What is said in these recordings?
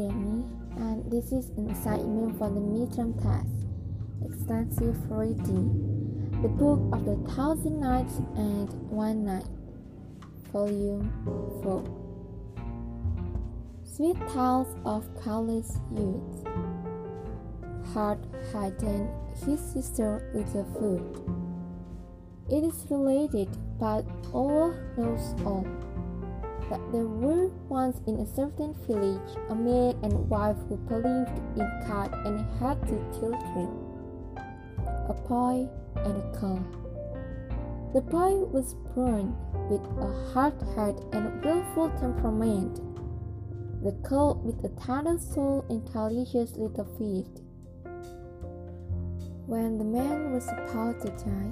Danny, and this is an assignment for the midterm test. Extensive reading. The Book of the Thousand Nights and One Night, Volume 4. Sweet Tales of Careless Youth. Hart heightened his sister with the food. It is related, but all knows all that there were once in a certain village a man and wife who believed in God and had two children, a boy and a girl. The boy was born with a hard heart and willful temperament. The girl with a tender soul and delicious little feet. When the man was about to die,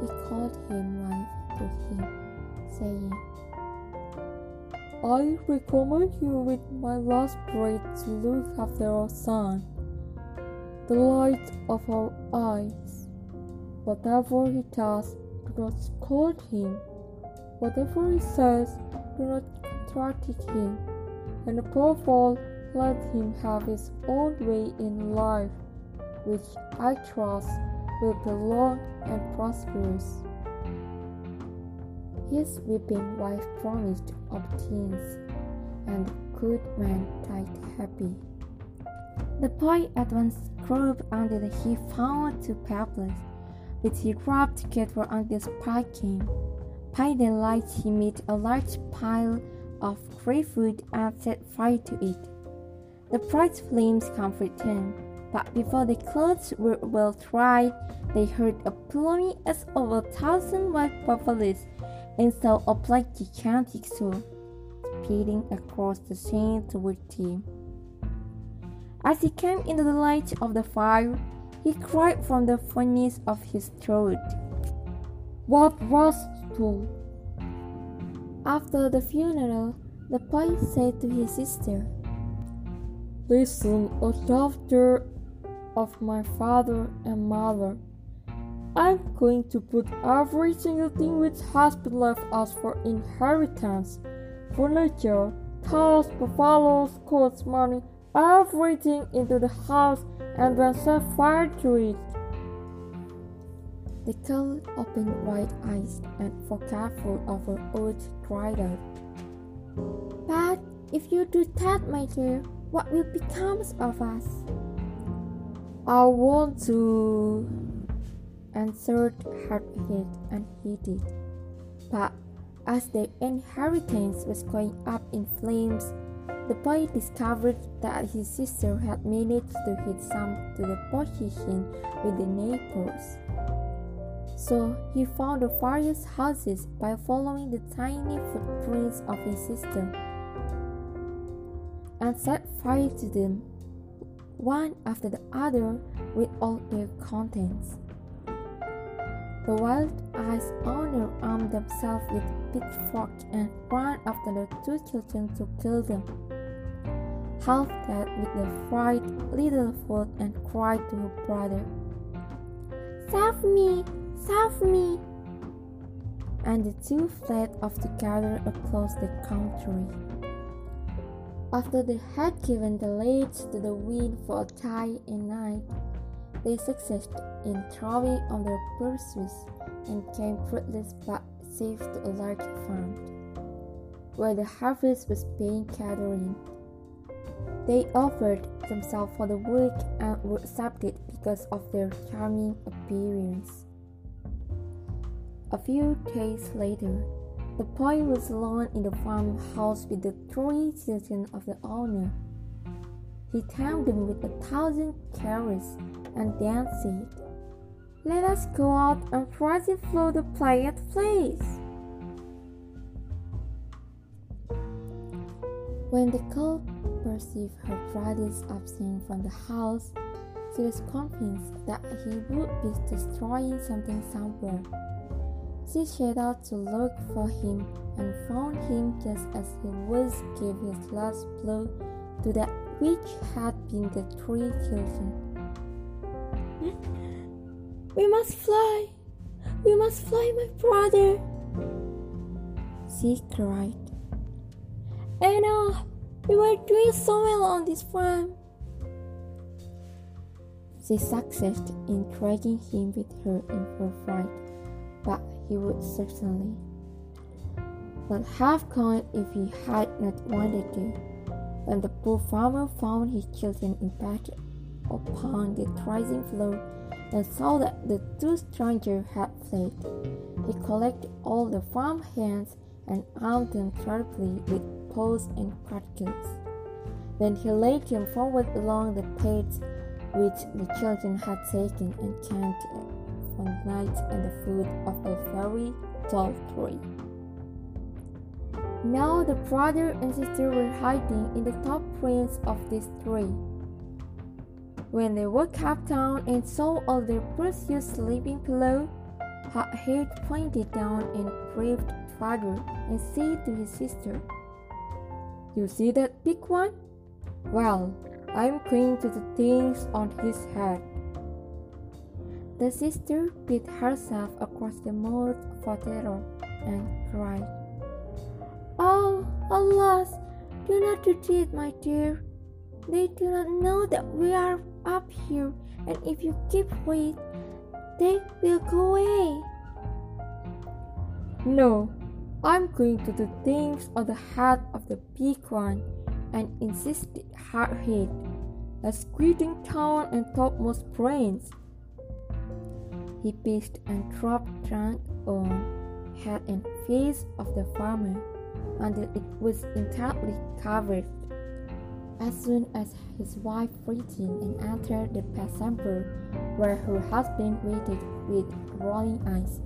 he called his wife to him, saying, I recommend you with my last breath to look after our son, the light of our eyes. Whatever he does, do not scold him. Whatever he says, do not contradict him. And above all, let him have his own way in life, which I trust will be long and prosperous. His weeping wife promised obedience, and the good man died happy. The boy at once crawled the he found two pebbles, which he rubbed together until sparking. By the light he made a large pile of grey food and set fire to it. The bright flames comforted him, but before the clothes were well dried, they heard a plummy as of a thousand white buffaloes and saw a black gigantic soul speeding across the scene toward him. As he came into the light of the fire, he cried from the furnace of his throat, What was to? After the funeral, the boy said to his sister, Listen, O daughter of my father and mother. I'm going to put every single thing which has been left us for inheritance furniture, cows, buffaloes, coats, money, everything into the house and then set fire to it. The girl opened wide eyes and forgetful of her oath cried out. But if you do that, my dear, what will become of us? I want to answered Hardhead and he did. But as the inheritance was going up in flames, the boy discovered that his sister had managed to hit some to the position with the neighbors. So he found the various houses by following the tiny footprints of his sister and set fire to them, one after the other, with all their contents. The wild-eyed owner armed themselves with pitchforks and ran after the two children to kill them. Half dead with the fright, little foot and cried to her brother, Save me! Save me! And the two fled off together across the country. After they had given the lead to the wind for a day and night, they succeeded in throwing on their pursuits and came fruitless but safe to a large farm, where the harvest was being gathered. They offered themselves for the work and were accepted because of their charming appearance. A few days later, the boy was alone in the farmhouse with the three children of the owner. He thanked them with a thousand caresses and then said, Let us go out and to float the quiet place. When the girl perceived her brother's absence from the house, she was convinced that he would be destroying something somewhere. She set out to look for him and found him just as he was giving his last blow to that which had been the three children. We must fly! We must fly, my brother! She cried. Enough! We were doing so well on this farm. She succeeded in dragging him with her in her flight, but he would certainly not have gone if he had not wanted to. When the poor farmer found his children in impacted upon the rising floor and saw that the two strangers had fled, he collected all the farm hands and armed them sharply with poles and cudgels. Then he led them forward along the paths which the children had taken and camped for the night at the foot of a very tall tree. Now the brother and sister were hiding in the top branches of this tree. When they woke up down and saw all their precious sleeping below, Hardhead pointed down and braved father and said to his sister, You see that big one? Well, I'm going to the things on his head. The sister beat herself across the mouth for terror and cried, Oh, alas, do not retreat, my dear. They do not know that we are up here, and if you keep quiet, they will go away. No, I'm going to do things on the head of the big one, and insisted Hardhead, a squeaking town and topmost brains. He pissed and dropped drunk on head and face of the farmer until it was entirely covered. As soon as his wife reached in and entered the chamber where her husband waited with rolling eyes,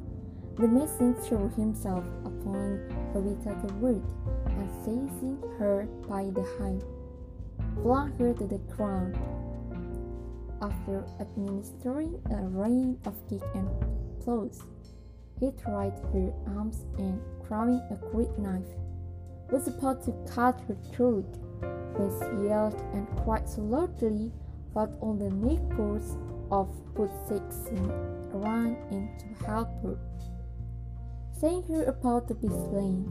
the mason threw himself upon her without a word, and seizing her by the hand, flung her to the ground. After administering a rain of kicks and blows, he tried her arms and, grabbing a great knife, was about to cut her throat she yelled and cried loudly that all the neighbors of Putsexin ran in to help her, saying her about to be slain.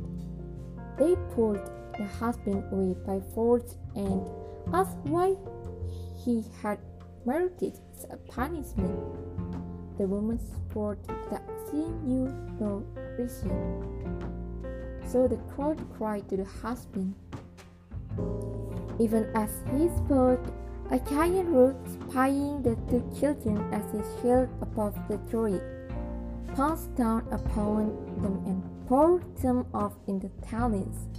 They pulled the husband away by force and asked why he had merited a punishment. The woman swore that she knew no reason. So the crowd cried to the husband. Even as he spoke, a giant root spying the two children as he sailed above the tree, pounced down upon them and poured them off in the talons.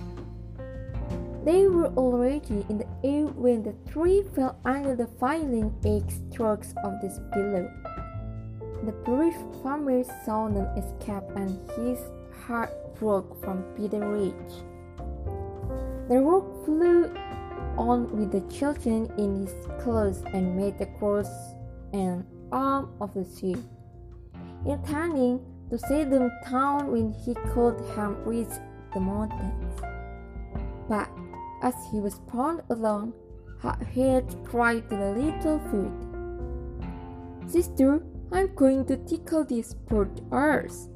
They were already in the air when the tree fell under the violent egg strokes of the billow. The brave farmer saw them escape and his heart broke from Peter Rich. The rook flew on with the children in his claws and made across an arm of the sea, intending to set them down when he could have reached the mountains. But as he was borne along, Hardhead cried to the little foot, Sister, I'm going to tickle these poor ears.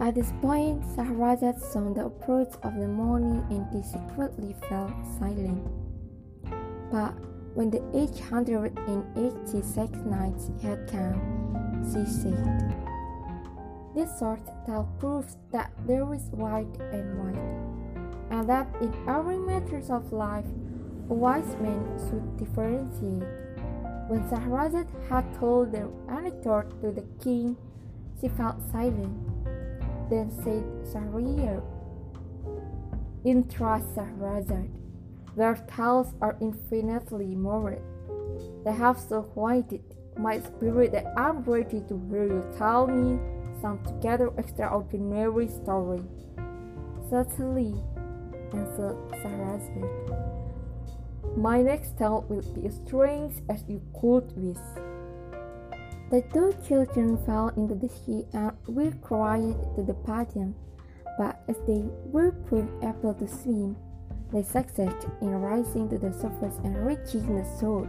At this point, Shahrazad saw the approach of the morning and he secretly fell silent. But when the 886 nights had come, she said, This sort tale proves that there is white and white, and that in every matter of life, a wise man should differentiate. When Shahrazad had told the anecdote to the king, she felt silent. Then said Shahryar, In trust, their tales are infinitely more. They have so quieted my spirit that I'm ready to hear you tell me some together extraordinary story. Certainly, answered Shahrazad. My next tale will be as strange as you could wish. The two children fell into the sea and were carried to the podium, but as they were put able to swim, they succeeded in rising to the surface and reaching the shore.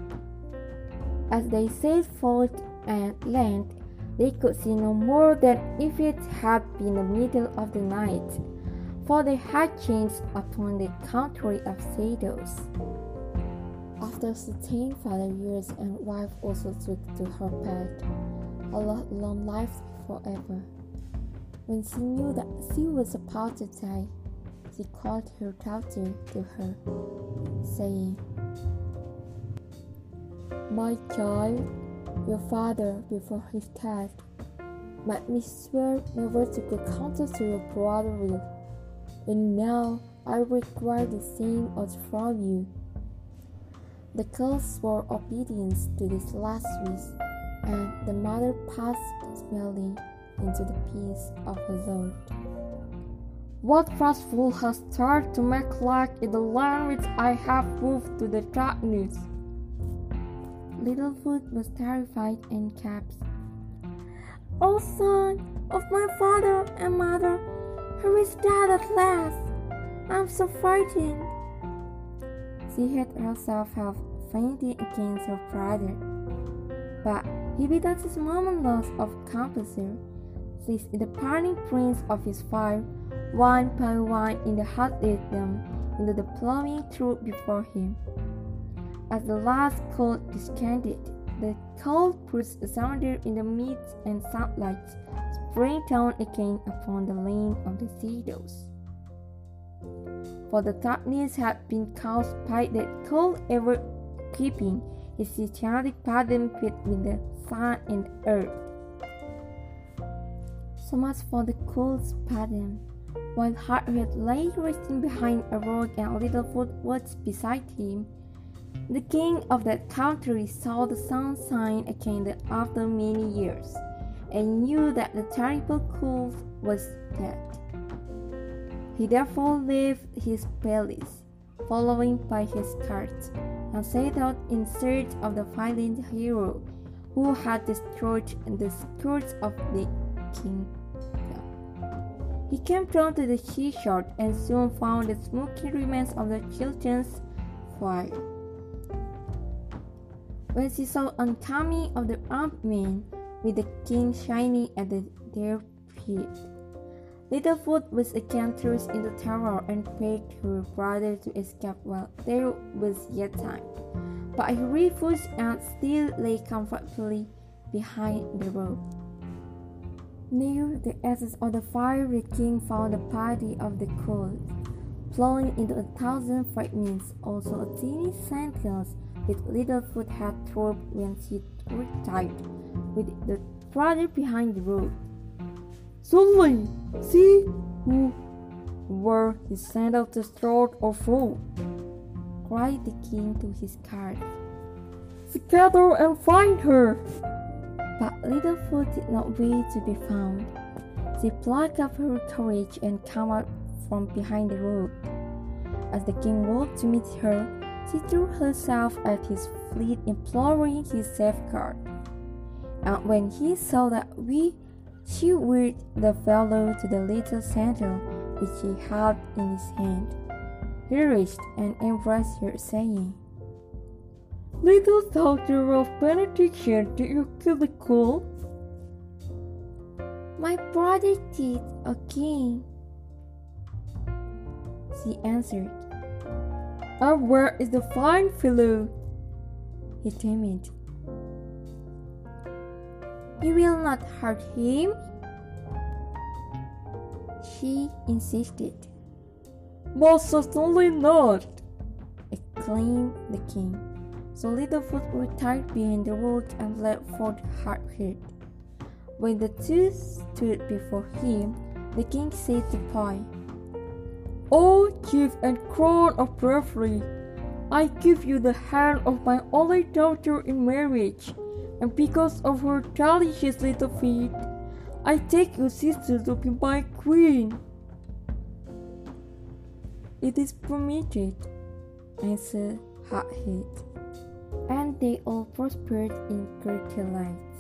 As they set foot and land, they could see no more than if it had been the middle of the night, for they had changed upon the country of Shadows. After certain father years and wife also took to her bed, a long life forever. When she knew that she was about to die, she called her daughter to her, saying, My child, your father, before his death, made me swear never to go counter to your brother will, and now I require the same oath from you. The girl swore obedience to this last wish, and the mother passed smiling into the peace of her Lord. What fool has started to make light in the land which I have moved to the darkness? Littlefoot was terrified and kept. O son of my father and mother, who is dead at last? I'm so frightened. She had herself have fainted against her brother, but his moment loss of composure seized the parting prints of his fire, one by one in the heart led them into the plowing through before him. As the last coal descended, the cold puts asunder in the midst and sunlight sprang down again upon the lane of the shadows. For the darkness had been caused by the cold ever keeping his gigantic pattern between the sun and earth. So much for the cold pattern. While Hardhead lay resting behind a rock and Littlefoot was beside him, the king of that country saw the sun shine again after many years, and knew that the terrible cold was dead. He therefore left his palace, following by his cart, and set out in search of the valiant hero who had destroyed the skirts of the king. He came down to the seashore and soon found the smoky remains of the children's fire. When she saw oncoming of the armed men, with the king shining at the, their feet, Littlefoot was again thrust into terror and begged her brother to escape while there was yet time. But he refused and still lay comfortably behind the rope. Near the ashes of the fire, the king found the body of the colt, blowing into a thousand fragments, also a tiny sentence with Littlefoot had thrown when she retired, with the brother behind the road. Suddenly, see who were his sandals destroyed or full, cried the king to his guards. Scatter and find her! But Littlefoot did not wait to be found. She plucked up her courage and came out from behind the road. As the king walked to meet her, she threw herself at his feet, imploring his safeguard. And when he saw that we, she whirled the fellow to the little sandal which he held in his hand. He reached and embraced her, saying, Little daughter of benediction, did you kill the colt? My brother did again, she answered. And where is the fine fellow? He demanded. You will not hurt him? She insisted. Most certainly not, exclaimed the king. So Littlefoot retired behind the road and let for Hardhead. When the two stood before him, the king said to Pie, O chief and crown of bravery, I give you the hand of my only daughter in marriage, and because of her childish little feet, I take your sister to be my queen. It is permitted, answered Hardhead, and they all prospered in great delight.